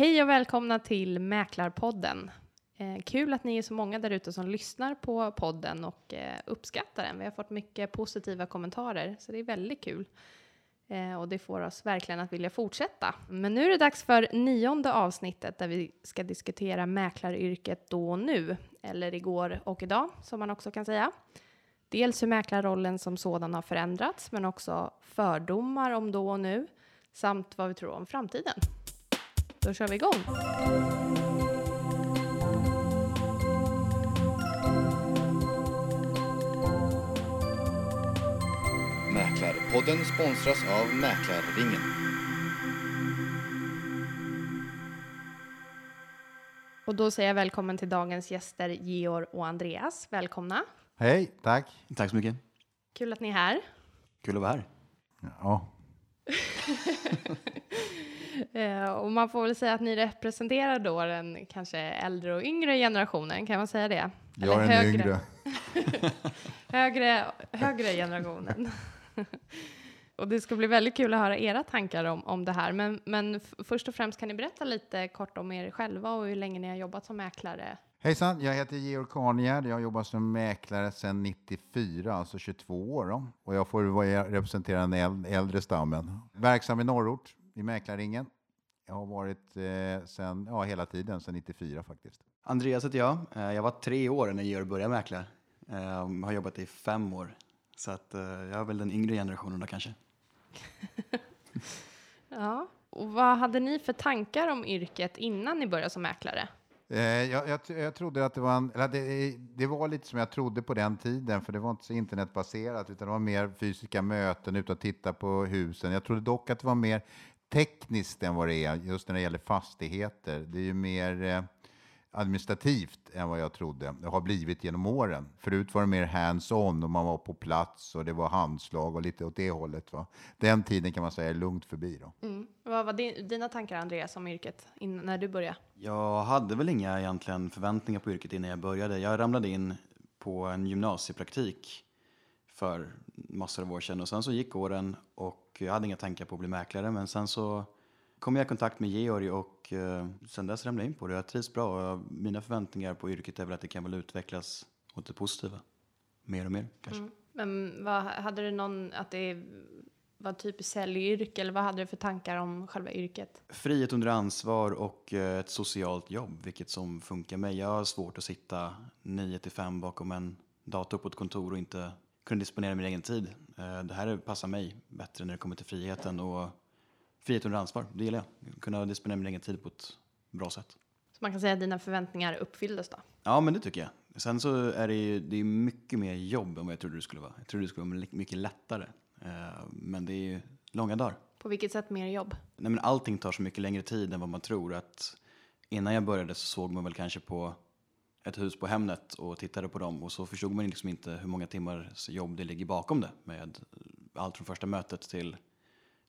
Hej och välkomna till Mäklarpodden. Eh, kul att ni är så många där ute som lyssnar på podden och eh, uppskattar den. Vi har fått mycket positiva kommentarer, så det är väldigt kul. Eh, och det får oss verkligen att vilja fortsätta. Men nu är det dags för nionde avsnittet där vi ska diskutera mäklaryrket då och nu, eller igår och idag som man också kan säga. Dels hur mäklarrollen som sådan har förändrats, men också fördomar om då och nu, samt vad vi tror om framtiden. Då kör vi igång! Mäklarpodden sponsras av Mäklarringen. Och då säger jag välkommen till dagens gäster Georg och Andreas. Välkomna! Hej, tack. Tack så mycket. Kul att ni är här. Kul att vara här. Ja, Eh, och man får väl säga att ni representerar då den kanske äldre och yngre generationen, kan man säga det? jag är den yngre. högre, högre generationen. och det ska bli väldigt kul att höra era tankar om, om det här. Men, men först och främst kan ni berätta lite kort om er själva och hur länge ni har jobbat som mäklare. Hejsan, jag heter Georg Karnegärd. Jag har jobbat som mäklare sedan 94, alltså 22 år. Då. Och jag får representera den äl- äldre stammen. Verksam i norrort, i Mäklarringen. Jag har varit eh, sen, ja, hela tiden, sedan 94 faktiskt. Andreas heter jag. Eh, Jag var tre år när Georg började mäkla. Eh, Har jobbat i fem år. Så att eh, jag är väl den yngre generationen då kanske. Ja. Och vad hade ni för tankar om yrket innan ni började som mäklare? Jag, jag, jag trodde att det var, en, eller det, det var lite som jag trodde på den tiden, för det var inte så internetbaserat, utan det var mer fysiska möten, ut och titta på husen. Jag trodde dock att det var mer tekniskt än vad det är, just när det gäller fastigheter. Det är ju mer eh, administrativt än vad jag trodde. Det har blivit genom åren. Förut var det mer hands-on och man var på plats och det var handslag och lite åt det hållet. Va? Den tiden kan man säga är lugnt förbi. Då. Mm. Vad var din, dina tankar Andreas om yrket innan, när du började? Jag hade väl inga egentligen förväntningar på yrket innan jag började. Jag ramlade in på en gymnasiepraktik för massor av år sedan och sen så gick åren och jag hade inga tankar på att bli mäklare men sen så kom jag i kontakt med Georg och eh, sen dess ramlade jag in på det. Jag trivs bra och mina förväntningar på yrket är väl att det kan väl utvecklas åt det positiva. Mer och mer kanske. Men vad, hade du någon, att det var typ säljyrke eller vad hade du för tankar om själva yrket? Frihet under ansvar och eh, ett socialt jobb, vilket som funkar mig. Jag har svårt att sitta 9 till 5 bakom en dator på ett kontor och inte kunna disponera min egen tid. Eh, Det här passar mig bättre när det kommer till friheten och frihet under ansvar. Det gillar jag. Kunna disponera min egen tid på ett bra sätt. Så man kan säga att dina förväntningar uppfylldes då? Ja, men det tycker jag. Sen så är det ju det är mycket mer jobb än vad jag trodde det skulle vara. Jag trodde det skulle vara mycket lättare. Eh, Men det är ju långa dagar. På vilket sätt mer jobb? Nej, men allting tar så mycket längre tid än vad man tror. Att innan jag började så såg man väl kanske på ett hus på Hemnet och tittade på dem och så förstod man liksom inte hur många timmars jobb det ligger bakom det med allt från första mötet till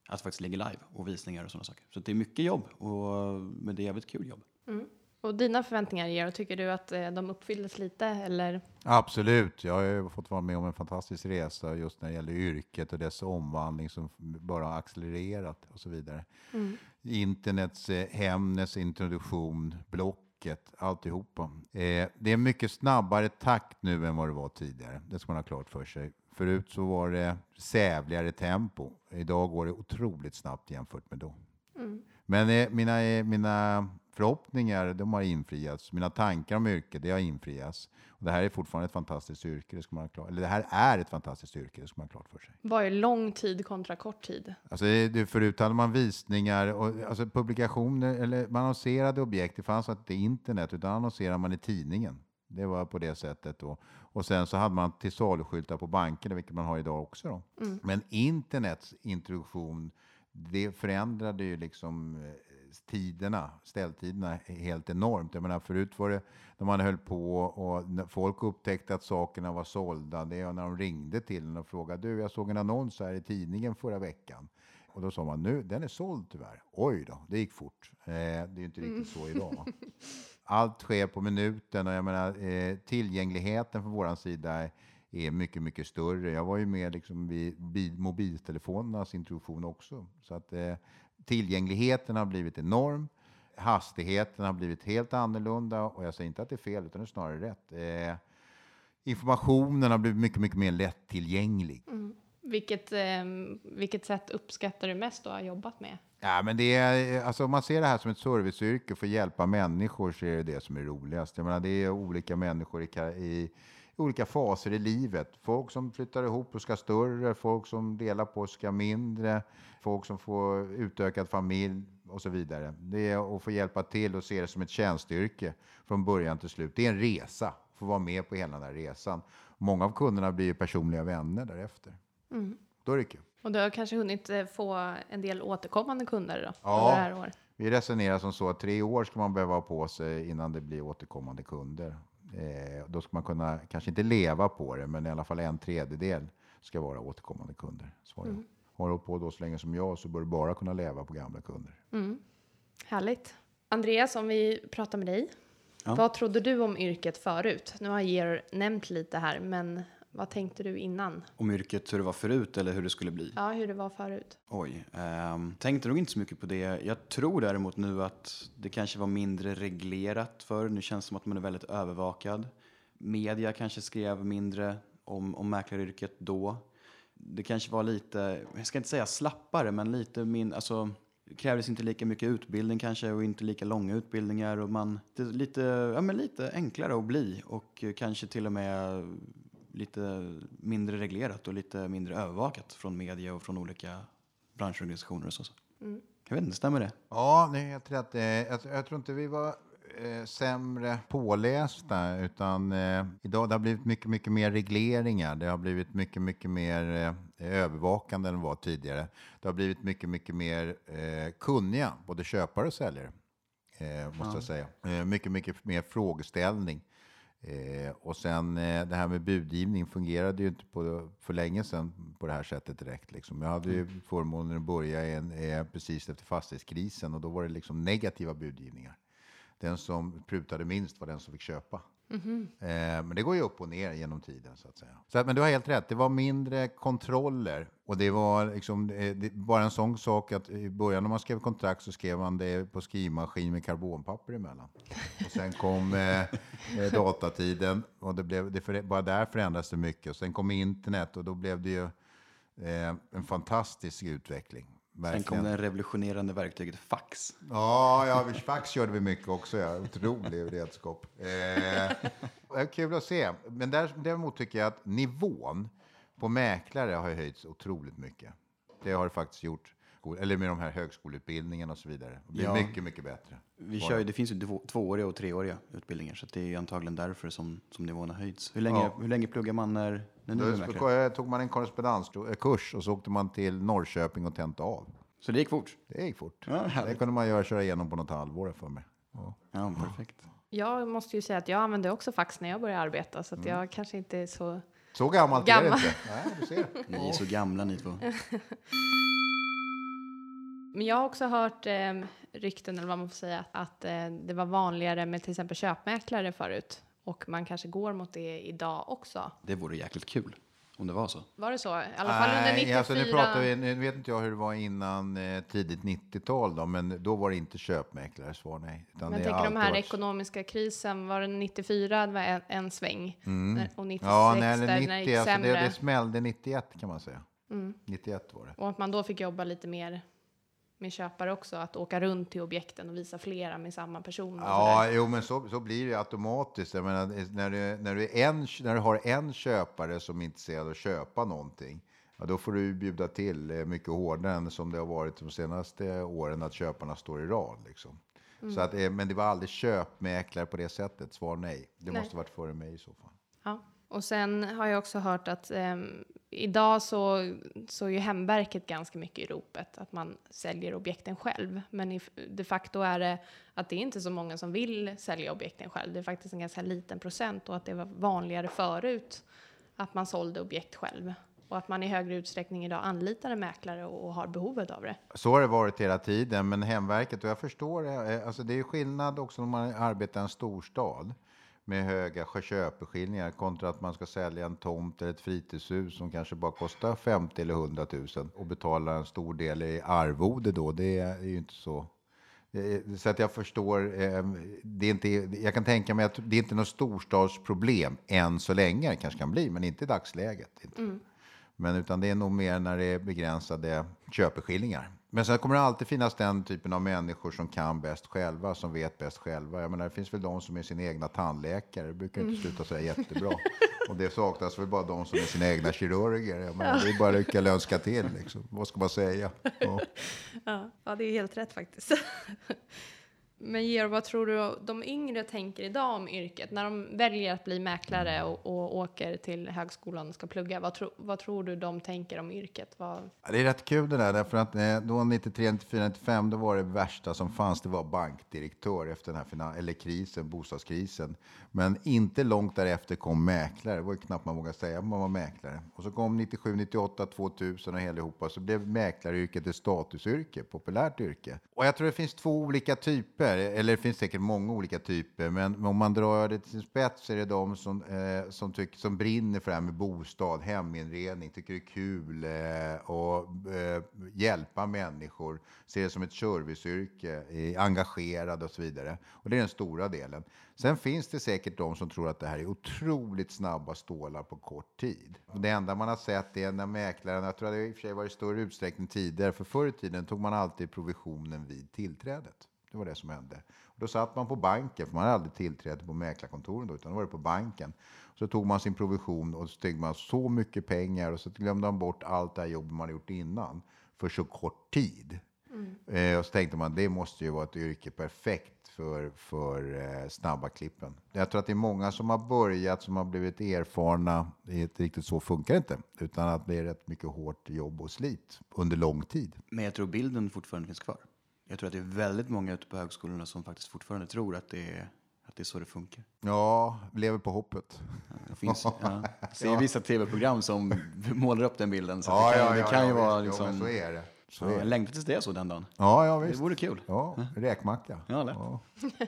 att det faktiskt ligger live och visningar och sådana saker. Så det är mycket jobb, och, men det är jävligt kul jobb. Och dina förväntningar, Georg, tycker du att eh, de uppfylldes lite eller? Absolut. Jag har ju fått vara med om en fantastisk resa just när det gäller yrket och dess omvandling som bara har accelererat och så vidare. Internets, eh, Hemnets introduktion, Blocket, alltihopa. Eh, det är mycket snabbare takt nu än vad det var tidigare. Det ska man ha klart för sig. Förut så var det sävligare tempo. Idag går det otroligt snabbt jämfört med då. Men eh, mina, eh, mina förhoppningar, de har infriats. Mina tankar om yrket, det har infriats. Och det här är fortfarande ett fantastiskt yrke, det ska man klart. Eller det här är ett fantastiskt yrke, det ska man ha klart för sig. Vad är lång tid kontra kort tid? Alltså, det, förut hade man visningar och alltså, publikationer, eller man annonserade objekt. Det fanns inte internet, utan annonserade man i tidningen. Det var på det sättet då. Och sen så hade man till saluskyltar på bankerna, vilket man har idag också. Då. Men internets introduktion, det förändrade ju liksom eh, tiderna, ställtiderna helt enormt. Jag menar, förut var det när man höll på och folk upptäckte att sakerna var sålda, det är när de ringde till en och frågade du, jag såg en annons här i tidningen förra veckan. Och då sa man, nu, den är såld tyvärr. Oj då, det gick fort. Eh, det är ju inte riktigt så idag. Allt sker på minuten och jag menar, eh, tillgängligheten från vår sida är mycket, mycket större. Jag var ju med liksom vid bi- mobiltelefonernas introduktion också. Så att eh, tillgängligheten har blivit enorm. hastigheten har blivit helt annorlunda och jag säger inte att det är fel utan det är snarare rätt. Eh, informationen har blivit mycket, mycket mer lättillgänglig. Vilket, eh, vilket sätt uppskattar du mest att ha jobbat med? Ja, men det är, alltså om man ser det här som ett serviceyrke för att hjälpa människor så är det det som är roligast. Jag menar, det är olika människor i, i olika faser i livet. Folk som flyttar ihop och ska större, folk som delar på och ska mindre, folk som får utökad familj och så vidare. Det är att få hjälpa till och se det som ett tjänstyrke från början till slut. Det är en resa, få vara med på hela den här resan. Många av kunderna blir ju personliga vänner därefter. Då är det kul. Och du har kanske hunnit eh, få en del återkommande kunder då? Ja. Under det här året? Vi resonerar som så att tre år ska man behöva ha på sig innan det blir återkommande kunder. Eh, då ska man kunna, kanske inte leva på det, men i alla fall en tredjedel ska vara återkommande kunder. Svarar jag. Har du hållit på då så länge som jag så bör du bara kunna leva på gamla kunder. Härligt. Andreas, om vi pratar med dig. Ja. Vad trodde du om yrket förut? Nu har Georg nämnt lite här, men vad tänkte du innan? Om yrket hur det var förut eller hur det skulle bli? Ja, hur det var förut. Oj, ehm, tänkte nog inte så mycket på det. Jag tror däremot nu att det kanske var mindre reglerat för. Nu känns det som att man är väldigt övervakad. Media kanske skrev mindre om, om mäklaryrket då. Det kanske var lite, jag ska inte säga slappare, men lite min, alltså det krävdes inte lika mycket utbildning kanske och inte lika långa utbildningar och man, det är lite, ja men lite enklare att bli och kanske till och med lite mindre reglerat och lite mindre övervakat från media och från olika branschorganisationer och så. Jag vet inte, stämmer det? Ja, det är helt rätt. Jag, jag tror inte vi var eh, sämre pålästa, utan eh, idag det har blivit mycket, mycket mer regleringar. Det har blivit mycket, mycket mer eh, övervakande än det var tidigare. Det har blivit mycket, mycket mer eh, kunniga, både köpare och säljare, eh, måste jag säga. Eh, mycket, mycket mer frågeställning. Eh, och sen eh, det här med budgivning fungerade ju inte på, för länge sedan på det här sättet direkt. Liksom. Jag hade ju förmånen att börja en, eh, precis efter fastighetskrisen och då var det liksom negativa budgivningar. Den som prutade minst var den som fick köpa. Mm-hmm. Eh, men det går ju upp och ner genom tiden så att säga. Så, att- men du har helt rätt, det var mindre kontroller och det var liksom, eh, det, bara en sån sak att i början när man skrev kontrakt så skrev man det på skrivmaskin med karbonpapper emellan. Och sen kom eh, eh datatiden och det blev, det för, bara där förändrades det mycket. Och sen kom internet och då blev det ju eh, en fantastisk utveckling. Sen Verkligen. kom det revolutionerande verktyget fax. Ja, ja vi- fax körde vi mycket också. Ja. Otrolig redskap. Eh, är kul att se. Men där, däremot tycker jag att nivån på mäklare har höjts otroligt mycket. Det har det faktiskt gjort. Eller med de här högskoleutbildningarna och så vidare. Det blir Ja. mycket, mycket bättre. Vi kör ju, det finns ju två, tvååriga och treåriga utbildningar så det är ju antagligen därför som, som nivån har höjts. Hur länge, Ja. hur länge pluggar man när, när du är tog man en korrespondenskurs och så åkte man till Norrköping och tentade av. Så det gick fort? Det gick fort. Ja, det kunde man göra, köra igenom på något halvår för mig. Ja. Ja, perfekt. Jag måste ju säga att jag använde också fax när jag började arbeta, så att jag kanske inte är så... Så gammalt är det Gammal. inte. Nej, du ser. Ni är så gamla ni två. Men jag har också hört eh, rykten, eller vad man får säga, att eh, det var vanligare med till exempel köpmäklare förut. Och man kanske går mot det idag också. Det vore jäkligt kul om det var så. Var det så? I alla fall under 94? alltså nu, pratar vi, nu vet inte jag hur det var innan eh, tidigt 90-tal då, men då var det inte köpmäklare, svar nej. Utan Men det jag tänker de här varit- ekonomiska krisen, var det 94 det var en, en sväng? När- Och 96 Mm. Ja, nej, där eller när det 90, gick alltså sämre? Mm. det, det smällde 91 kan man säga. 91 var det. Och att man då fick jobba lite mer med köpare också, att åka runt till objekten och visa flera med samma person. Ja, jo, men så, så blir det automatiskt. Jag menar, när, du, när, du en, när du har en köpare som är intresserad av att köpa någonting, ja, då får du ju bjuda till eh, mycket hårdare än som det har varit de senaste åren, att köparna står i rad. Liksom. Mm. Så att, eh, men det var aldrig köpmäklare på det sättet. Svar nej. Det Nej. måste varit före mig i så fall. Ja. Och sen har jag också hört att ehm, idag så, så är ju hemverket ganska mycket i ropet, att man säljer objekten själv. Men i, de facto är det att det är inte så många som vill sälja objekten själv. Det är faktiskt en ganska liten procent och att det var vanligare förut att man sålde objekt själv. Och att man i högre utsträckning idag anlitar en mäklare och, har behovet av det. Så har det varit hela tiden, men hemverket, och jag förstår det, alltså det är ju skillnad också om man arbetar i en storstad med höga köpeskillingar kontra att man ska sälja en tomt eller ett fritidshus som kanske bara kostar 50 eller 100 000 och betala en stor del i arvode då. Det är ju inte så Eh, Så att jag förstår, eh, det är inte, jag kan tänka mig att det är inte något storstadsproblem än så länge. Det kanske kan bli, men inte i dagsläget. Inte. Men utan det är nog mer när det är begränsade köpeskillingar. Men sen kommer det alltid finnas den typen av människor som kan bäst själva, som vet bäst själva. Jag menar, det finns väl de som är sina egna tandläkare, det brukar inte sluta så jättebra. Och det saknas väl bara de som är sina egna kirurger. Jag menar, det är bara att rycka eller önska till, liksom. vad ska man säga? Ja. Ja, ja, det är helt rätt faktiskt. Men Georg, vad tror du de yngre tänker idag om yrket? När de väljer att bli mäklare och, och åker till högskolan och ska plugga, vad, tro, vad tror du de tänker om yrket? Vad, Ja, Det är rätt kul det där, därför att eh, då 93, 94, 95, då var det värsta som fanns, det var bankdirektör efter den här finan- eller krisen, bostadskrisen. Men inte långt därefter kom mäklare, det var ju knappt man vågade säga att man var mäklare. Och så kom 97, 98, 2000 och allihopa, så blev mäklaryrket ett statusyrke, populärt yrke. Och jag tror det finns två olika typer, eller det finns säkert många olika typer, men om man drar det till sin spets är det de som, eh, som, tycker, som brinner för det här med bostad, heminredning, tycker det är kul eh, och eh, hjälpa människor, ser det som ett serviceyrke, är engagerade och så vidare. Och det är den stora delen. Sen finns det säkert de som tror att det här är otroligt snabba stålar på kort tid. Det enda man har sett är när mäklaren, jag tror att det i och för sig var i större utsträckning tidigare, för förr i tiden tog man alltid provisionen vid tillträdet. Det var det som hände. Och då satt man på banken, för man hade aldrig tillträde på mäklarkontoren då, utan då var det på banken. Så tog man sin provision och så tog man så mycket pengar och så glömde man bort allt det här jobbet man gjort innan för så kort tid. Eh, och så tänkte man det måste ju vara ett yrke perfekt för, för eh, snabba klippen. Jag tror att det är många som har börjat som har blivit erfarna. Det är inte riktigt så funkar det inte, utan att det är rätt mycket hårt jobb och slit under lång tid. Men jag tror bilden fortfarande finns kvar. Jag tror att det är väldigt många ute på högskolorna som faktiskt fortfarande tror att det är, att det är så det funkar. Ja, lever på hoppet. Det finns ja, jag ser vissa tv-program som målar upp den bilden. Så Ja, det kan, ja, det ja, kan ju ja, vara visst. Ja, liksom... så är det. Så Ja, är jag det. längtar tills det är så den dagen. Ja, ja, Det visst. vore kul. Ja, räkmacka. Ja, lätt.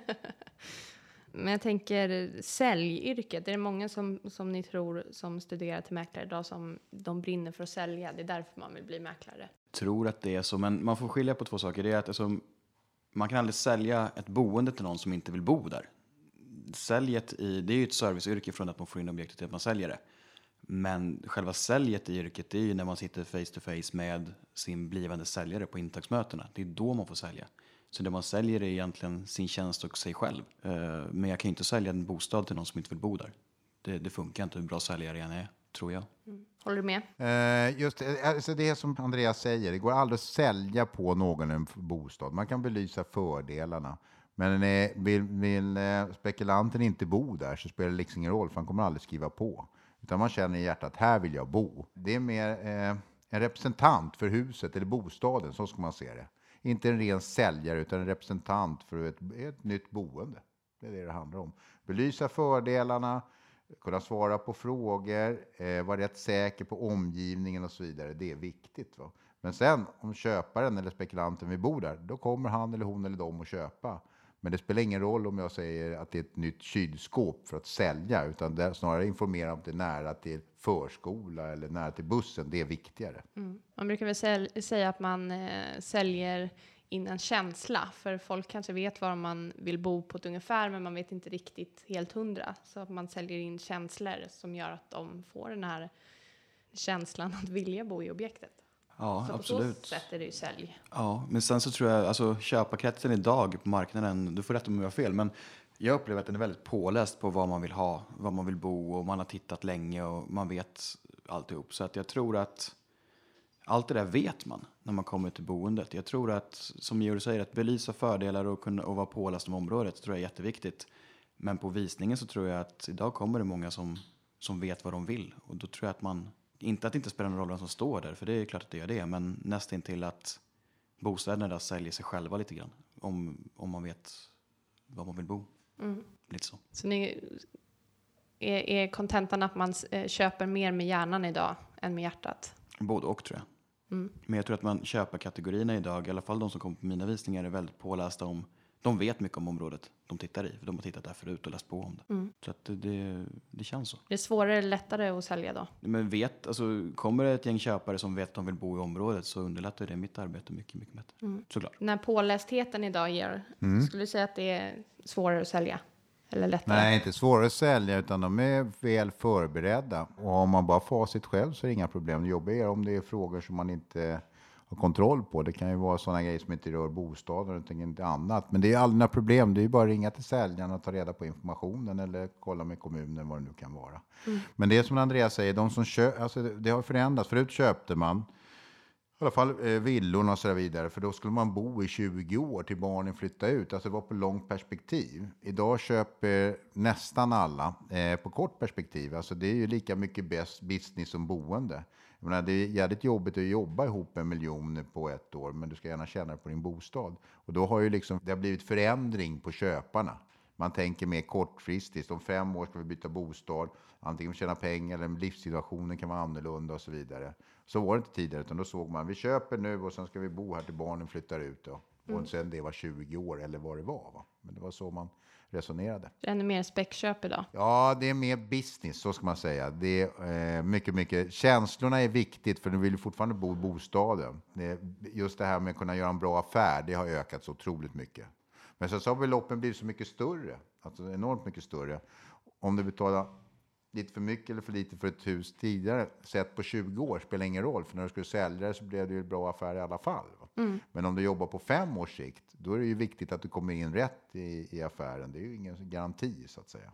men jag tänker säljyrket, är det många som, som ni tror som studerar till mäklare idag som de brinner för att sälja? Det är därför man vill bli mäklare tror att det är så, men man får skilja på två saker. Det är att alltså, man kan aldrig sälja ett boende till någon som inte vill bo där. Säljet i, det är ju ett serviceyrke från att man får in objektet till att man säljer det. Men själva säljet i yrket det är ju när man sitter face to face med sin blivande säljare på intagsmötena. Det är då man får sälja. Så det man säljer är egentligen sin tjänst och sig själv. Eh, men jag kan ju inte sälja en bostad till någon som inte vill bo där. Det, det funkar inte hur bra säljare jag än är, tror jag. Håller du med? Eh, just det, alltså det är som Andreas säger, det går aldrig att sälja på någon en bostad. Man kan belysa fördelarna. Men eh, vill, vill eh, spekulanten inte bo där så spelar det liksom ingen roll, för han kommer aldrig skriva på. Utan man känner i hjärtat, här vill jag bo. Det är mer eh, en representant för huset eller bostaden, så ska man se det. Inte en ren säljare, utan en representant för ett, ett nytt boende. Det är det det handlar om. Belysa fördelarna, kunna svara på frågor, eh, vara rätt säker på omgivningen och så vidare. Det är viktigt. Va? Men sen om köparen eller spekulanten vill bo där, då kommer han eller hon eller de att köpa. Men det spelar ingen roll om jag säger att det är ett nytt kylskåp för att sälja, utan det snarare informera om att det är nära till förskola eller nära till bussen. Det är viktigare. Mm. Man brukar väl säga att man eh, säljer in en känsla, för folk kanske vet var man vill bo på ett ungefär, men man vet inte riktigt helt hundra. Så att man säljer in känslor som gör att de får den här känslan att vilja bo i objektet. Ja, så absolut. på så sätt är det ju sälj. Ja, men sen så tror jag, alltså köparkretsen idag på marknaden, du får rätt om jag har fel, men jag upplever att den är väldigt påläst på vad man vill ha, vad man vill bo och man har tittat länge och man vet alltihop. Så att jag tror att allt det där vet man när man kommer till boendet. Jag tror att, som Georg säger, att belysa fördelar och, kunna, och vara påläst om området tror jag är jätteviktigt. Men på visningen så tror jag att idag kommer det många som, som vet vad de vill. Och då tror jag att man, inte att det inte spelar någon roll vem som står där, för det är klart att det gör det, men nästan till att bostäderna där säljer sig själva lite grann. Om, om man vet var man vill bo. Lite så. Så ni, är, är kontentan att man eh, köper mer med hjärnan idag än med hjärtat? Både och tror jag. Men jag tror att man köper kategorierna idag, i alla fall de som kommer på mina visningar, är väldigt pålästa om de vet mycket om området de tittar i. För de har tittat där förut och läst på om det. Mm. Så att det, det, det känns så. Det är svårare eller lättare att sälja då? Men vet, alltså, kommer det ett gäng köpare som vet att de vill bo i området så underlättar det mitt arbete mycket, mycket bättre. Mm. Såklart. Den här pålästheten idag ger, skulle du säga att det är svårare att sälja? Eller lättare? Nej, inte svårare att sälja, utan de är väl förberedda. Och om man bara facit själv så är det inga problem. Det jobbiga är om det är frågor som man inte har kontroll på. Det kan ju vara sådana grejer som inte rör bostaden utan inte annat. Men det är aldrig några problem. Det är ju bara att ringa till säljaren och ta reda på informationen eller kolla med kommunen vad det nu kan vara. Men det är som Andreas säger, de som köper, alltså det har förändrats. Förut köpte man i alla fall eh, villorna och så där vidare. För då skulle man bo i 20 år till barnen flyttade ut. Alltså det var på långt perspektiv. Idag köper nästan alla eh, på kort perspektiv. Alltså det är ju lika mycket best business som boende. Jag menar, det är jävligt jobbigt att jobba ihop en miljon på ett år, men du ska gärna tjäna det på din bostad. Och då har ju liksom, det har blivit förändring på köparna. Man tänker mer kortfristigt. Om fem år ska vi byta bostad. Antingen tjäna pengar eller livssituationen kan vara annorlunda och så vidare. Så var det inte tidigare, utan då såg man vi köper nu och sen ska vi bo här till barnen flyttar ut. Då. Och sen det var 20 år eller vad det var. Va? Men det var så man resonerade. Ännu mer späckköp idag. Ja, det är mer business, så ska man säga. Det är eh, mycket, mycket. Känslorna är viktigt, för du vill ju fortfarande bo i bostaden. Det, just det här med att kunna göra en bra affär, det har ökat så otroligt mycket. Men sen så har beloppen blivit så mycket större, alltså enormt mycket större. Om du betalar lite för mycket eller för lite för ett hus tidigare, sett på 20 år, spelar ingen roll. För när du skulle sälja det så blev det ju en bra affär i alla fall. va? Men om du jobbar på fem års sikt, då är det ju viktigt att du kommer in rätt i, i affären. Det är ju ingen garanti, så att säga.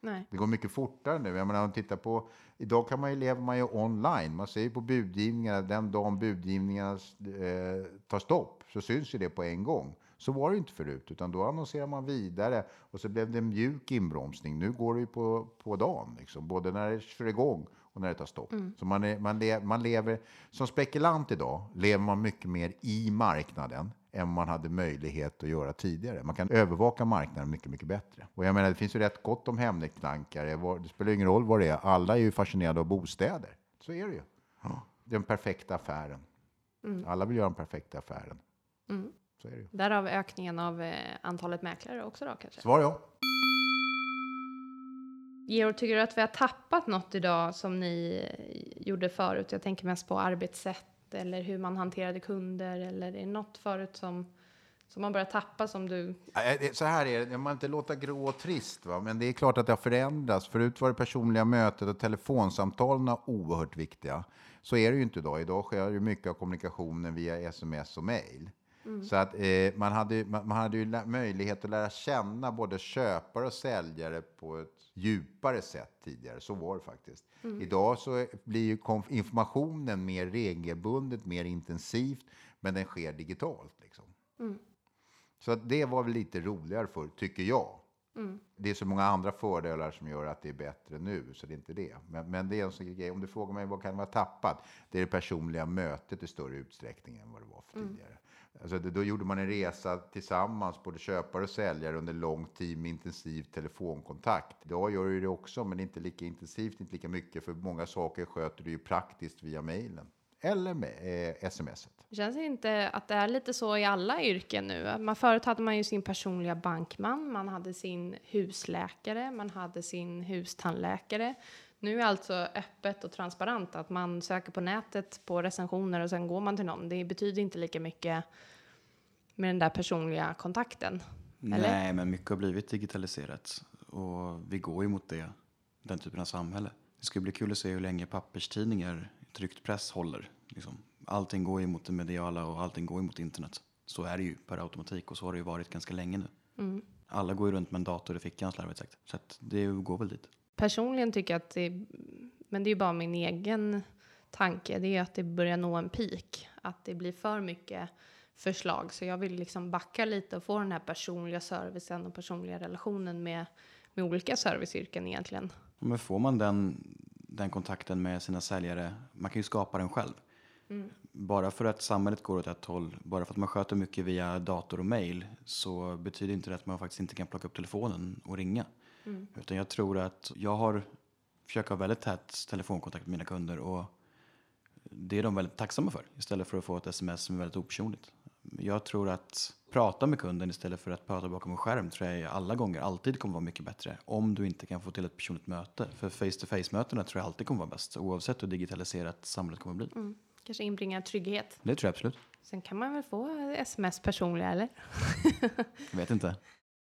Nej. Det går mycket fortare nu. Jag menar, om tittar på, idag kan man ju, lever man ju online. Man ser ju på budgivningarna, den dagen budgivningarna eh, tar stopp så syns ju det på en gång. Så var det inte förut, utan då annonserar man vidare och så blev det en mjuk inbromsning. Nu går det ju på, på dagen, liksom, både när det kör igång och när det tar stopp. Så man, är, man, le, man lever, som spekulant idag lever man mycket mer i marknaden än man hade möjlighet att göra tidigare. Man kan övervaka marknaden mycket, mycket bättre. Och jag menar, det finns ju rätt gott om hemknankare. Var- Det spelar ingen roll vad det är. Alla är ju fascinerade av bostäder. Så är det ju. Den perfekta affären. Alla vill göra den perfekta affären. Så är det ju. Därav ökningen av eh, antalet mäklare också då kanske. Svar ja. Georg, tycker du att vi har tappat något idag som ni eh, gjorde förut? Jag tänker mest på arbetssätt eller hur man hanterade kunder eller är det något förut som, som man börjar tappa som du... Det- Så här är det, man inte låta grå och trist, va? men det är klart att det har förändrats. Förut var det personliga mötet och telefonsamtalen oerhört viktiga. Så är det ju inte idag. Idag sker ju mycket av kommunikationen via sms och mejl. Så att eh, man hade, man, man hade ju möjlighet att lära känna både köpare och säljare på ett djupare sätt tidigare. Så var det faktiskt. Idag så blir ju informationen mer regelbundet, mer intensivt, men den sker digitalt. Liksom. Så att det var väl lite roligare för tycker jag. Det är så många andra fördelar som gör att det är bättre nu, så det är inte det. Men, men det är en sån grej, om du frågar mig vad kan vara tappat? Det är det personliga mötet i större utsträckning än vad det var för tidigare. Alltså då gjorde man en resa tillsammans, både köpare och säljare, under lång tid med intensiv telefonkontakt. Idag gör du det också, men inte lika intensivt, inte lika mycket, för många saker sköter du ju praktiskt via mejlen. Eller med eh, smset. Det känns inte att det är lite så i alla yrken nu. Man, förut hade man ju sin personliga bankman, man hade sin husläkare, man hade sin hustandläkare. Nu är alltså öppet och transparent att man söker på nätet på recensioner och sen går man till någon. Det betyder inte lika mycket med den där personliga kontakten. Eller? Nej, men mycket har blivit digitaliserat. Och vi går ju mot det, den typen av samhälle. Det ska bli kul att se hur länge papperstidningar, tryckt press håller. Liksom. Allting går ju mot det mediala och allting går ju mot internet. Så är det ju per automatik och så har det ju varit ganska länge nu. Alla går ju runt med en dator i fickan slarvigt sagt. Så att det går väl dit. Personligen tycker jag att det, men det är bara min egen tanke, det är att det börjar nå en peak. Att det blir för mycket förslag. Så jag vill liksom backa lite och få den här personliga servicen och personliga relationen med, med olika serviceyrken egentligen. Men får man den, den kontakten med sina säljare, man kan ju skapa den själv. Bara för att samhället går åt ett håll, bara för att man sköter mycket via dator och mail så betyder inte det att man faktiskt inte kan plocka upp telefonen och ringa. Utan jag tror att jag har försökt ha väldigt tät telefonkontakt med mina kunder och det är de väldigt tacksamma för istället för att få ett sms som är väldigt opersonligt. Jag tror att prata med kunden istället för att prata bakom en skärm tror jag alla gånger alltid kommer vara mycket bättre. Om du inte kan få till ett personligt möte. För face-to-face-mötena tror jag alltid kommer vara bäst. Oavsett hur digitaliserat samhället kommer bli. Mm. Kanske inbringar trygghet. Det tror jag absolut. Sen kan man väl få sms personliga, eller? Jag vet inte.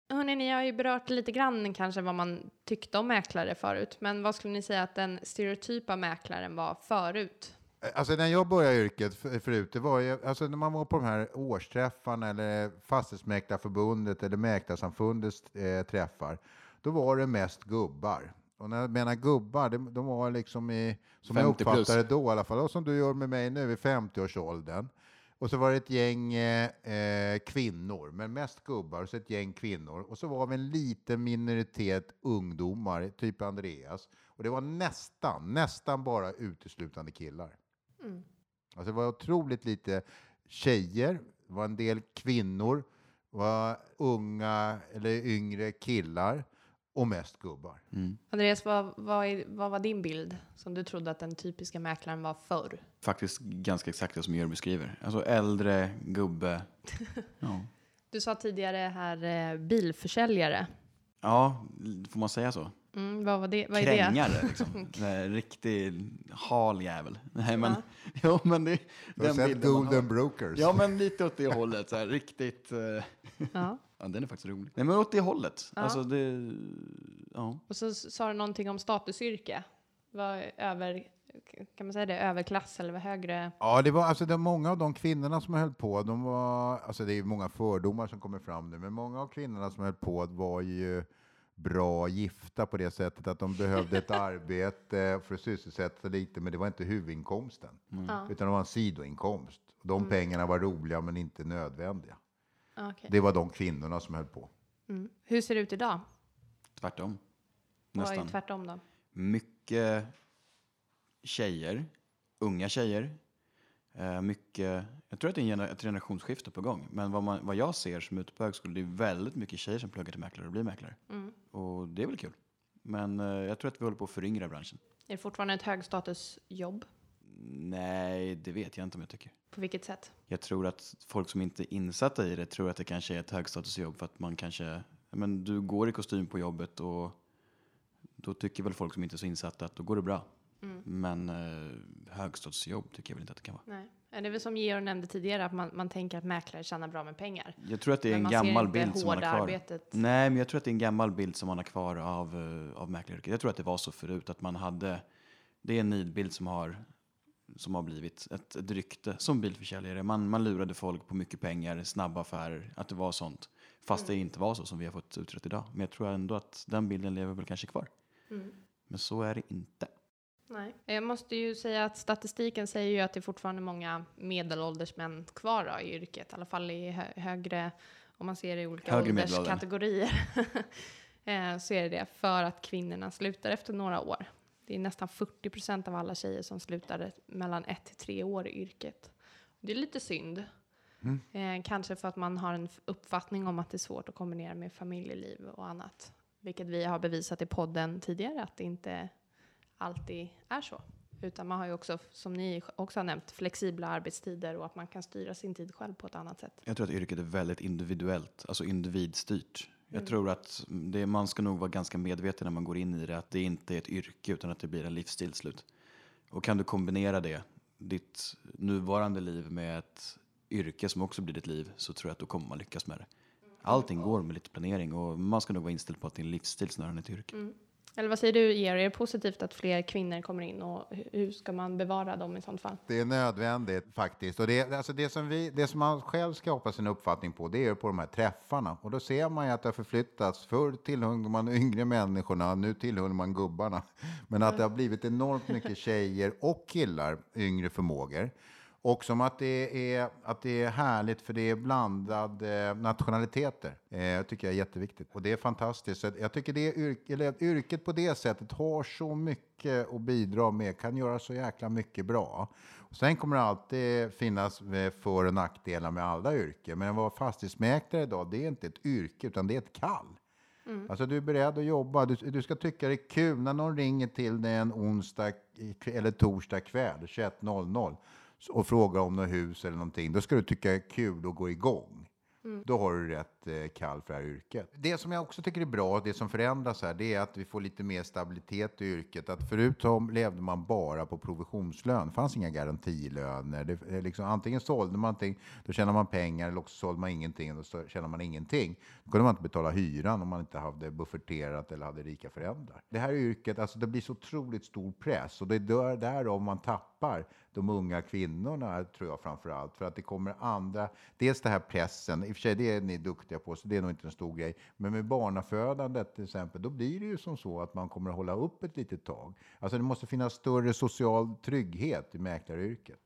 Hörrni, ni har ju berört lite grann kanske vad man tyckte om mäklare förut. Men vad skulle ni säga att den stereotypa mäklaren var förut? Alltså när jag började yrket för- förut, det var ju, alltså när man var på de här årsträffarna eller Fastighetsmäklarförbundet eller Mäklarsamfundets eh, träffar, då var det mest gubbar. Och när jag menar gubbar, det, de var liksom i, som jag 50 plus. uppfattade det då i alla fall, och som du gör med mig nu i 50-årsåldern. Och så var det ett gäng eh, eh, kvinnor, men mest gubbar, och så ett gäng kvinnor. Och så var vi en liten minoritet ungdomar, typ Andreas. Och det var nästan, nästan bara uteslutande killar. Alltså det var otroligt lite tjejer, det var en del kvinnor, det var unga eller yngre killar och mest gubbar. Mm. Andreas, vad, vad, är, vad var din bild som du trodde att den typiska mäklaren var förr? Faktiskt ganska exakt det som Georg beskriver. Alltså äldre, gubbe. Ja. Du sa tidigare här eh, bilförsäljare. ja, får man säga så? Mm, vad, var det, vad är det? Krängare liksom. Riktig hal jävel. Nej men, ja men det Du har sett. Golden Brokers? Ja men lite åt det hållet, så här, riktigt. eh, Ja. Ja, den är faktiskt rolig. Nej men åt det hållet. Ja. Alltså det, ja. Och så sa du någonting om statusyrke. Var över, kan man säga det, överklass eller var högre? Ja, det var alltså det, många av de kvinnorna som höll på, de var, alltså det är många fördomar som kommer fram nu, men många av kvinnorna som höll på var ju bra gifta på det sättet att de behövde ett arbete för att sysselsätta sig lite, men det var inte huvudinkomsten, Ja. utan det var en sidoinkomst. De pengarna var roliga men inte nödvändiga. Okej. Det var de kvinnorna som höll på. Mm. Hur ser det ut idag? Tvärtom. Vad är Nästan. tvärtom då? Mycket tjejer, unga tjejer. Eh, mycket, jag tror att det är ett generationsskifte på gång. Men vad, man, vad jag ser som ute på högskolan, det är väldigt mycket tjejer som pluggar till mäklare och blir mäklare. Mm. Och det är väl kul. Men eh, jag tror att vi håller på att föryngra branschen. Är det fortfarande ett högstatusjobb? Nej, det vet jag inte om jag tycker. På vilket sätt? Jag tror att folk som inte är insatta i det tror att det kanske är ett högstatusjobb för att man kanske, men du går i kostym på jobbet och då tycker väl folk som inte är så insatta att då går det bra. Mm. Men eh, högstatusjobb tycker jag väl inte att det kan vara. Nej. Det är väl som Georg nämnde tidigare, att man, man tänker att mäklare tjänar bra med pengar. Jag tror att det är en gammal bild som man har kvar. arbetet. Nej, men jag tror att det är en gammal bild som man har kvar av, eh, av mäklaryrket. Jag tror att det var så förut att man hade, det är en nidbild som har, som har blivit ett, ett rykte som bilförsäljare. Man, man lurade folk på mycket pengar, snabba affärer, att det var sånt. Fast det inte var så som vi har fått utrett idag. Men jag tror ändå att den bilden lever väl kanske kvar. Mm. Men så är det inte. Nej. Jag måste ju säga att statistiken säger ju att det är fortfarande många medelålders män kvar då, i yrket. I alla fall i hö högre, om man ser det i olika Högre ålderskategorier. eh, så är det det, för att kvinnorna slutar efter några år. Det är nästan 40 procent av alla tjejer som slutar mellan ett till tre år i yrket. Det är lite synd. Eh, kanske för att man har en uppfattning om att det är svårt att kombinera med familjeliv och annat. Vilket vi har bevisat i podden tidigare att det inte alltid är så. Utan man har ju också, som ni också har nämnt, flexibla arbetstider och att man kan styra sin tid själv på ett annat sätt. Jag tror att yrket är väldigt individuellt, alltså individstyrt. Jag Mm. tror att det, man ska nog vara ganska medveten när man går in i det, att det inte är ett yrke utan att det blir en livsstil slut. Och kan du kombinera det, ditt nuvarande liv med ett yrke som också blir ditt liv, så tror jag att då kommer man lyckas med det. Allting går med lite planering och man ska nog vara inställd på att det är en livsstil snarare än ett yrke. Mm. Eller vad säger du, Georg? Är det positivt att fler kvinnor kommer in och hu- hur ska man bevara dem i sånt fall? Det är nödvändigt faktiskt. Och det, alltså det, som vi, det som man själv ska hoppas sin uppfattning på, det är på de här träffarna. Och då ser man ju att det har förflyttats. Förr tillhörde man yngre människorna, nu tillhör man gubbarna. Men att det har blivit enormt mycket tjejer och killar, yngre förmågor. Och som att det är, att det är härligt för det är blandade nationaliteter. Eh, tycker jag är jätteviktigt. Och det är fantastiskt. Så jag tycker det yrk, eller yrket på det sättet har så mycket att bidra med, kan göra så jäkla mycket bra. Och sen kommer det alltid finnas eh, för och nackdelar med alla yrken. Men att vara fastighetsmäklare idag, det är inte ett yrke utan det är ett kall. Alltså du är beredd att jobba, du, du ska tycka det är kul när någon ringer till dig en onsdag i- eller torsdag kväll 21.00 och frågar om något hus eller någonting. Då ska du tycka det är kul att gå igång. Då har du rätt kall för det här yrket. Det som jag också tycker är bra, det som förändras här, det är att vi får lite mer stabilitet i yrket. Att förut levde man bara på provisionslön. Det fanns inga garantilöner. Det, liksom, antingen sålde man någonting, då tjänade man pengar, eller också sålde man ingenting, och då tjänade man ingenting. Då kunde man inte betala hyran om man inte hade bufferterat eller hade rika föräldrar. Det här yrket, alltså det blir så otroligt stor press och det är där, därav man tappar de unga kvinnorna, tror jag framför allt. För att det kommer andra, dels det här pressen, i och för sig det är ni duktiga på, så det är nog inte en stor grej. Men med barnafödandet till exempel, då blir det ju som så att man kommer att hålla upp ett litet tag. Alltså det måste finnas större social trygghet i mäklaryrket.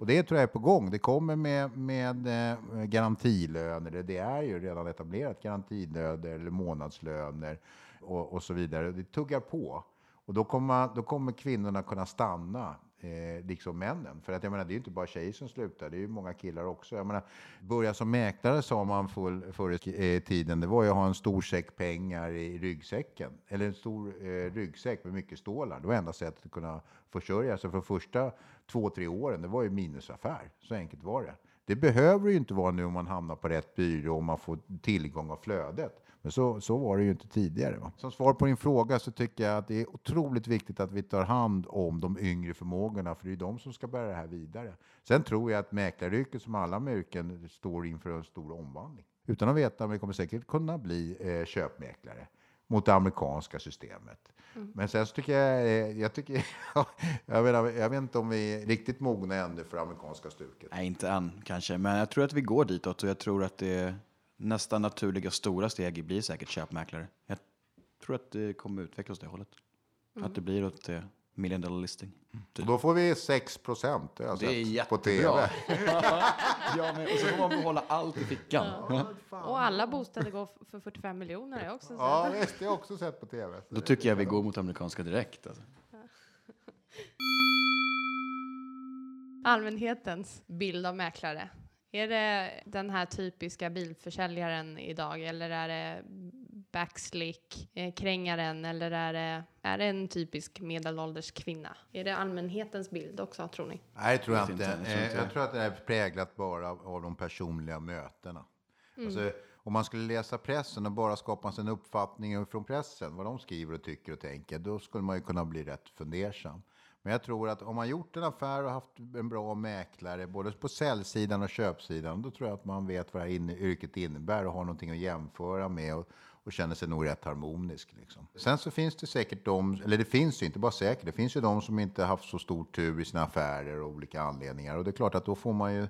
Och det tror jag är på gång. Det kommer med, med eh, garantilöner, det är ju redan etablerat, garantilöner eller månadslöner och, och så vidare. Det tuggar på. Och då kommer, då kommer kvinnorna kunna stanna, eh, liksom männen. För att jag menar, det är ju inte bara tjejer som slutar, det är ju många killar också. Jag menar, börja som mäklare sa man full, förr i eh, tiden, det var ju att ha en stor säck pengar i ryggsäcken. Eller en stor eh, ryggsäck med mycket stålar. Det var enda sättet att kunna försörja sig för de första två, tre åren. Det var ju minusaffär, så enkelt var det. Det behöver det ju inte vara nu om man hamnar på rätt byrå och man får tillgång av flödet. Men så, så var det ju inte tidigare. Va? Som svar på din fråga så tycker jag att det är otroligt viktigt att vi tar hand om de yngre förmågorna, för det är de som ska bära det här vidare. Sen tror jag att mäklaryrket, som alla med yrken, står inför en stor omvandling. Utan att veta, men vi kommer säkert kunna bli eh, köpmäklare mot det amerikanska systemet. Men sen så tycker jag, eh, jag tycker, jag, menar, jag vet inte om vi är riktigt mogna ännu för amerikanska stuket. Nej, inte än kanske, men jag tror att vi går ditåt och jag tror att det nästa naturliga stora steg blir säkert köpmäklare. Jag tror att det kommer utvecklas åt det hållet. Att det blir åt det million dollar listing. Och då får vi 6 procent, det har Det är sett på tv. jättebra. ja, men, och så får man behålla allt i fickan. Och alla bostäder går för 45 miljoner jag också sett. Ja, visst, det har jag också sett på tv. Då tycker jag vi går mot amerikanska direkt. Alltså. Allmänhetens bild av mäklare. Är det den här typiska bilförsäljaren idag eller är det backslick, eh, krängaren eller är det, är det en typisk medelålders kvinna? Är det allmänhetens bild också tror ni? Nej, tror jag inte. inte, jag tror Eh, inte Jag det. tror att det är präglat bara av, av de personliga mötena. Alltså, om man skulle läsa pressen och bara skapa sig en uppfattning från pressen, vad de skriver och tycker och tänker, då skulle man ju kunna bli rätt fundersam. Men jag tror att om man gjort en affär och haft en bra mäklare, både på säljsidan och köpsidan, då tror jag att man vet vad det här inne, yrket innebär och har någonting att jämföra med och, och känner sig nog rätt harmonisk. Liksom. Sen så finns det säkert de, eller det finns ju inte bara säkert, det finns ju de som inte haft så stor tur i sina affärer och olika anledningar. Och det är klart att då får man ju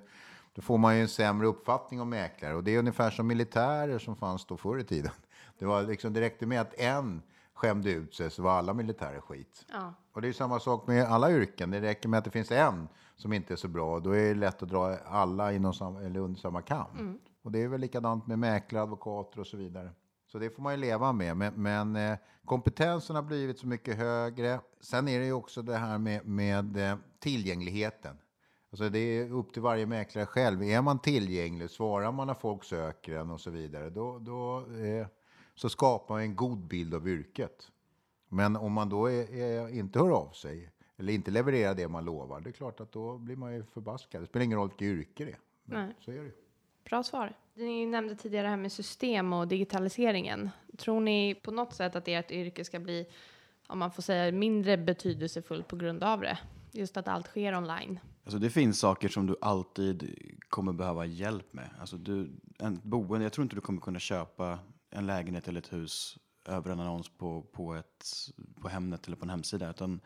då får man ju en sämre uppfattning om mäklare. Och det är ungefär som militärer som fanns då förr i tiden. Det var liksom direkt med att en skämde ut sig så var alla militärer skit. Ja. Och det är samma sak med alla yrken. Det räcker med att det finns en som inte är så bra. Då är det lätt att dra alla inom samma, eller under samma kam. Och det är väl likadant med mäklare, advokater och så vidare. Så det får man ju leva med. Men, men eh, kompetensen har blivit så mycket högre. Sen är det ju också det här med, med eh, tillgängligheten. Alltså det är upp till varje mäklare själv. Är man tillgänglig, svarar man när folk söker en och så vidare, då, då eh, så skapar man en god bild av yrket. Men om man då är, är, inte hör av sig eller inte levererar det man lovar, det är klart att då blir man ju förbaskad. Det spelar ingen roll vilket yrke det är. Men Nej. Så är det ju. Bra svar. Ni nämnde tidigare det här med system och digitaliseringen. Tror ni på något sätt att ert yrke ska bli, om man får säga mindre betydelsefullt på grund av det? Just att allt sker online. Alltså det finns saker som du alltid kommer behöva hjälp med. Alltså du, en boende, jag tror inte du kommer kunna köpa en lägenhet eller ett hus över en annons på, på, ett, på Hemnet eller på en hemsida. Utan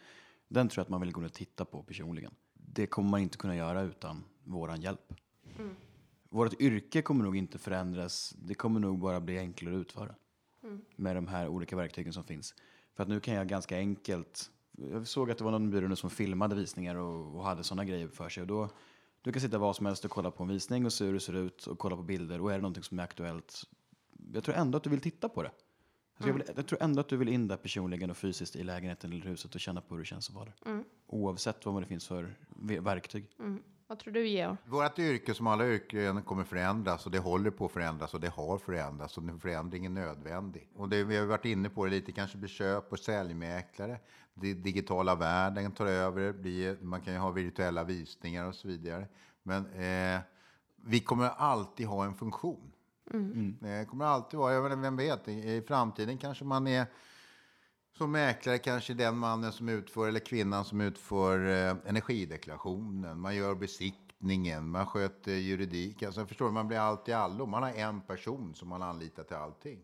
den tror jag att man vill gå och titta på personligen. Det kommer man inte kunna göra utan våran hjälp. Vårt yrke kommer nog inte förändras. Det kommer nog bara bli enklare att utföra. Med de här olika verktygen som finns. För att nu kan jag ganska enkelt. Jag såg att det var någon byrå som filmade visningar och, och hade sådana grejer för sig. Och då, du kan sitta var som helst och kolla på en visning och se hur det ser ut och kolla på bilder. Och är det någonting som är aktuellt. Jag tror ändå att du vill titta på det. Alltså jag, vill, jag tror ändå att du vill in där personligen och fysiskt i lägenheten eller huset och känna på hur det känns att vara där. Oavsett vad det finns för ve- verktyg. Vad tror du Georg? Vårt yrke som alla yrken kommer förändras och det håller på att förändras och det har förändrats och den förändringen är nödvändig. Och det, vi har varit inne på det lite, kanske blir köp och säljmäklare. Den digitala världen tar över, blir, man kan ju ha virtuella visningar och så vidare. Men eh, vi kommer alltid ha en funktion. Det kommer alltid vara, jag inte, vem vet, i, i framtiden kanske man är som mäklare kanske den mannen som utför, eller kvinnan som utför eh, energideklarationen, man gör besiktningen, man sköter juridik. Alltså, förstår du, man blir allt i allo. Man har en person som man anlitar till allting.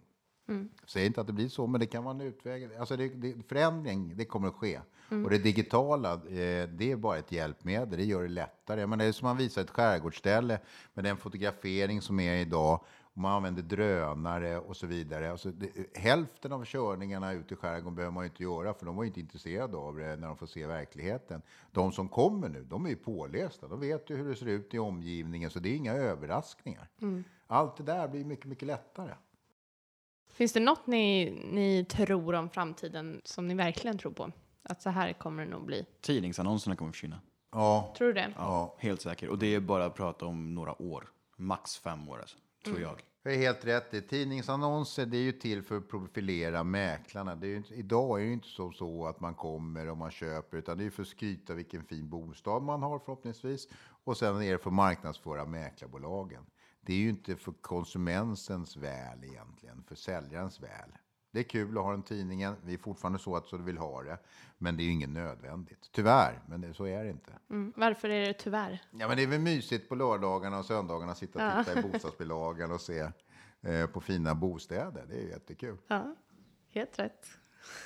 Säg inte att det blir så, men det kan vara en utväg. Alltså det, det, förändring, det kommer att ske. Och det digitala, eh, det är bara ett hjälpmedel. Det gör det lättare. Menar, det är som man visar ett skärgårdsställe med den fotografering som är idag. Och man använder drönare och så vidare. Alltså det, hälften av körningarna ut i skärgården behöver man ju inte göra, för de var ju inte intresserade av det när de får se verkligheten. De som kommer nu, de är ju pålästa. De vet ju hur det ser ut i omgivningen, så det är inga överraskningar. Allt det där blir mycket, mycket lättare. Finns det något ni, ni tror om framtiden som ni verkligen tror på? Att så här kommer det nog bli. Tidningsannonserna kommer försvinna. Ja, Tror du det? ja. Helt säker. Och det är bara att prata om några år. Max fem år alltså, tror jag. Det är helt rätt. Det. Tidningsannonser det är ju till för att profilera mäklarna. Det är ju inte, idag är det ju inte så, så att man kommer och man köper, utan det är för att skryta vilken fin bostad man har förhoppningsvis. Och sen är det för att marknadsföra mäklarbolagen. Det är ju inte för konsumentens väl egentligen, för säljarens väl. Det är kul att ha den tidningen. Vi är fortfarande så att så vill ha det, men det är ju inget nödvändigt. Tyvärr, men det, så är det inte. Mm. Varför är det tyvärr? Ja, men det är väl mysigt på lördagarna och söndagarna sitta och titta i bostadsbilagan och se eh, på fina bostäder. Det är ju jättekul. Ja, helt rätt.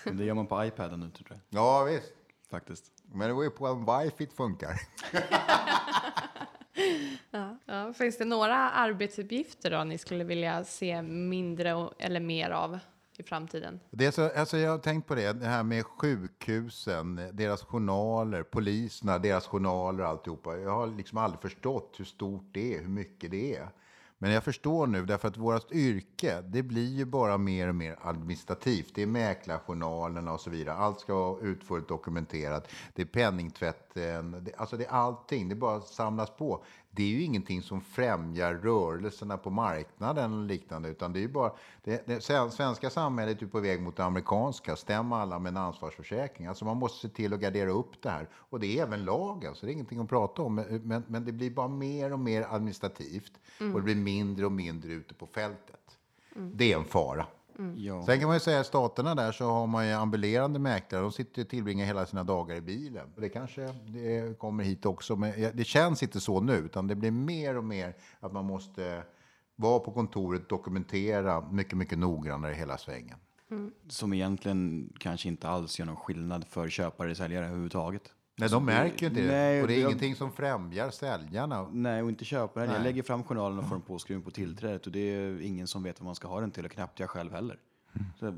Men det gör man på iPaden nu tror jag. Ja, visst. Faktiskt. Men det var ju på en wifi funkar. Ja, finns det några arbetsuppgifter då ni skulle vilja se mindre eller mer av i framtiden? Det är så, alltså jag har tänkt på det, det här med sjukhusen, deras journaler, poliserna, deras journaler och alltihopa. Jag har liksom aldrig förstått hur stort det är, hur mycket det är. Men jag förstår nu, därför att vårt yrke, det blir ju bara mer och mer administrativt. Det är mäklarjournalerna och så vidare. Allt ska vara utförligt dokumenterat. Det är penningtvätten, det, alltså det är allting. Det bara samlas på. Det är ju ingenting som främjar rörelserna på marknaden eller liknande, utan det är ju bara... Det, det svenska samhället är på väg mot det amerikanska. Stäm alla med en ansvarsförsäkring. Alltså man måste se till att gardera upp det här. Och det är även lagen, så alltså. det är ingenting att prata om. Men, men, det blir bara mer och mer administrativt. Och det blir mindre och mindre ute på fältet. Det är en fara. Ja. Sen kan man ju säga att staterna där så har man ju ambulerande mäklare. De sitter och tillbringar hela sina dagar i bilen. Det kanske det kommer hit också. Men det känns inte så nu. Utan det blir mer och mer att man måste vara på kontoret, dokumentera mycket, mycket noggrannare hela svängen. Som egentligen kanske inte alls gör någon skillnad för köpare och säljare överhuvudtaget. Nej, de märker inte det. Nej, och det är jag- ingenting som främjar säljarna. Nej, och inte köparen. Jag lägger fram journalen och får den påskriven på tillträdet och det är ingen som vet vad man ska ha den till och knappt jag själv heller. Så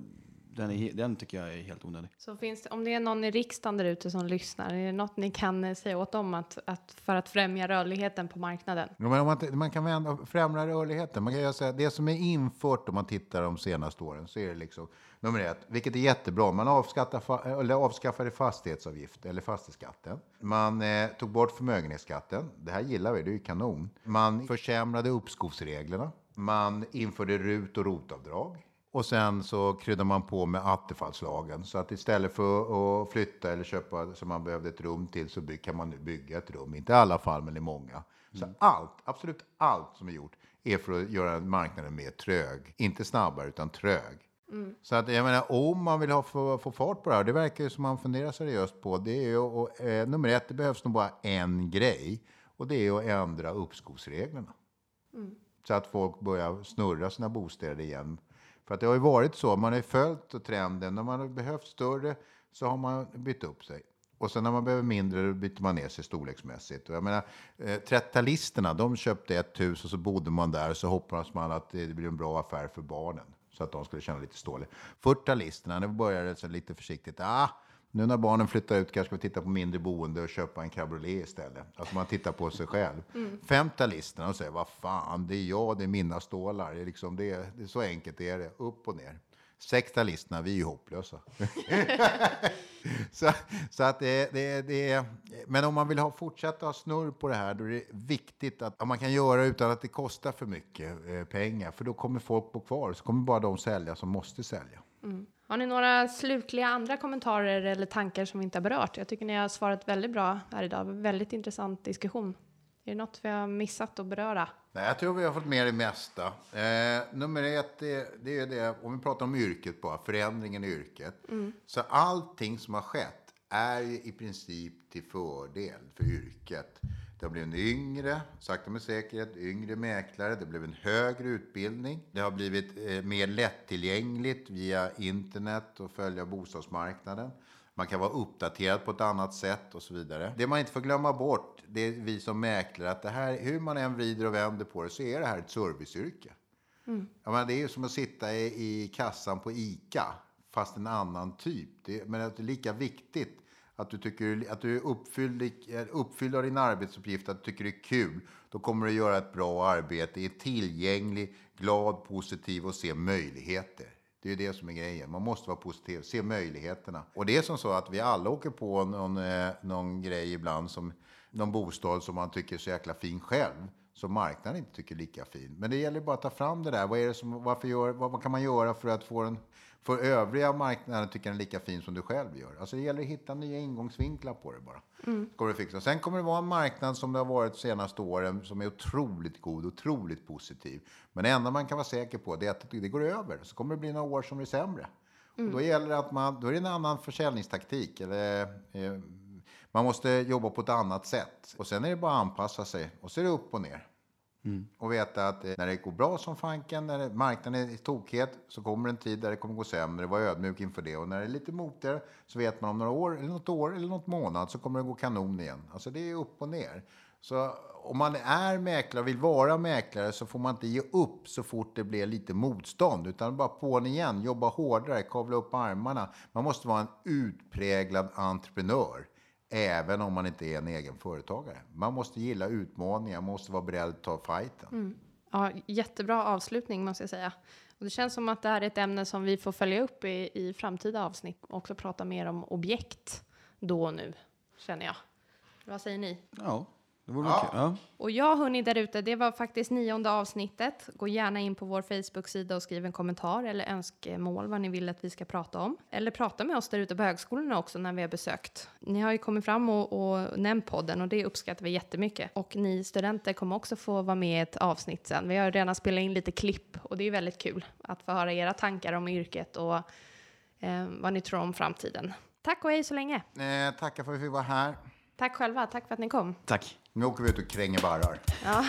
den, är, den tycker jag är helt onödig. Så finns det, om det är någon i riksdagen där ute som lyssnar, är det något ni kan eh, säga åt dem att, att för att främja rörligheten på marknaden? Ja, Men om man, man kan vända, främja rörligheten. Man kan här, det som är infört om man tittar de senaste åren så är det liksom nummer ett, vilket är jättebra. Man eller avskaffade fastighetsavgift eller fastighetsskatten. Man eh, tog bort förmögenhetsskatten. Det här gillar vi, det är ju kanon. Man försämrade uppskovsreglerna. Man införde RUT och ROT-avdrag. Och sen så kryddar man på med attefallslagen. Så att istället för att flytta eller köpa så man behövde ett rum till så kan man nu bygga ett rum. Inte i alla fall, men i många. Så allt, absolut allt som är gjort är för att göra marknaden mer trög. Inte snabbare, utan trög. Så att jag menar, om man vill ha, få, få fart på det här, det verkar ju som man funderar seriöst på, det är ju, och, eh, nummer ett, det behövs nog bara en grej. Och det är att ändra uppskovsreglerna. Så att folk börjar snurra sina bostäder igen. För att det har ju varit så, man har ju följt trenden. När man har behövt större så har man bytt upp sig. Och sen när man behöver mindre då byter man ner sig storleksmässigt. Och jag menar, eh, 30-talisterna, de köpte ett hus och så bodde man där och så hoppades man att det blir en bra affär för barnen. Så att de skulle känna lite stålig. 40-talisterna, nu började det så lite försiktigt. Ah, nu när barnen flyttar ut kanske vi tittar på mindre boende och köpa en cabriolet istället. Alltså man tittar på sig själv. 50-talisterna och säger, vad fan, det är jag, det är mina stålar. Det är, liksom det, det är så enkelt är det, upp och ner. 60-talisterna, vi är ju hopplösa. så, så att det, det, det är, men om man vill ha, fortsätta ha snurr på det här, då är det viktigt att, att man kan göra utan att det kostar för mycket eh, pengar. För då kommer folk bo kvar, så kommer bara de sälja som måste sälja. Har ni några slutliga andra kommentarer eller tankar som vi inte har berört? Jag tycker ni har svarat väldigt bra här idag. Väldigt intressant diskussion. Är det något vi har missat att beröra? Nej, jag tror vi har fått med det mesta. Eh, nummer ett, det, det är det, om vi pratar om yrket bara, förändringen i yrket. Så allting som har skett är ju i princip till fördel för yrket. Det har blivit en yngre, sakta men säkert, yngre mäklare. Det blev en högre utbildning. Det har blivit eh, mer lättillgängligt via internet och följa bostadsmarknaden. Man kan vara uppdaterad på ett annat sätt och så vidare. Det man inte får glömma bort, det är vi som mäklare, att det här, hur man än vrider och vänder på det, så är det här ett serviceyrke. Jag menar, det är ju som att sitta i, i kassan på ICA, fast en annan typ. Det, men det är lika viktigt att du, tycker, att du är uppfylld, uppfylld av din arbetsuppgift, att du tycker det är kul. Då kommer du göra ett bra arbete, är tillgänglig, glad, positiv och se möjligheter. Det är ju det som är grejen. Man måste vara positiv, se möjligheterna. Och det är som så att vi alla åker på någon, eh, någon grej ibland, som någon bostad som man tycker är så jäkla fin själv som marknaden inte tycker är lika fin. Men det gäller bara att ta fram det där. Vad, är det som, varför gör, vad, vad kan man göra för att få den för övriga marknaden tycker den är lika fin som du själv gör? Alltså det gäller att hitta nya ingångsvinklar på det bara. Kommer det fixa. Sen kommer det vara en marknad som det har varit de senaste åren som är otroligt god, otroligt positiv. Men det enda man kan vara säker på det är att det går över. Så kommer det bli några år som blir sämre. Och då gäller det att man, då är det en annan försäljningstaktik. Eller, eh, man måste jobba på ett annat sätt. Och sen är det bara att anpassa sig. Och så är det upp och ner. Mm. Och veta att när det går bra som fanken, när marknaden är i tokhet, så kommer en tid där det kommer gå sämre. Var ödmjuk inför det. Och när det är lite motigare så vet man om några år, eller något år, eller något månad så kommer det gå kanon igen. Alltså det är upp och ner. Så om man är mäklare och vill vara mäklare så får man inte ge upp så fort det blir lite motstånd. Utan bara på den igen, jobba hårdare, kavla upp armarna. Man måste vara en utpräglad entreprenör. Även om man inte är en egen företagare. Man måste gilla utmaningar, man måste vara beredd att ta fighten. Ja, jättebra avslutning måste jag säga. Och det känns som att det här är ett ämne som vi får följa upp i, i framtida avsnitt och också prata mer om objekt då och nu, känner jag. Vad säger ni? Ja, kul. Ja. Och jag hörni där ute, det var faktiskt nionde avsnittet. Gå gärna in på vår Facebook-sida och skriv en kommentar eller önskemål vad ni vill att vi ska prata om. Eller prata med oss där ute på högskolorna också när vi har besökt. Ni har ju kommit fram och, och nämnt podden och det uppskattar vi jättemycket. Och ni studenter kommer också få vara med i ett avsnitt sen. Vi har redan spelat in lite klipp och det är väldigt kul att få höra era tankar om yrket och eh, vad ni tror om framtiden. Tack och hej så länge. Eh, tackar för att vi fick vara här. Tack själva, tack för att ni kom. Tack. Nu åker vi ut och kränger barrar. Ja.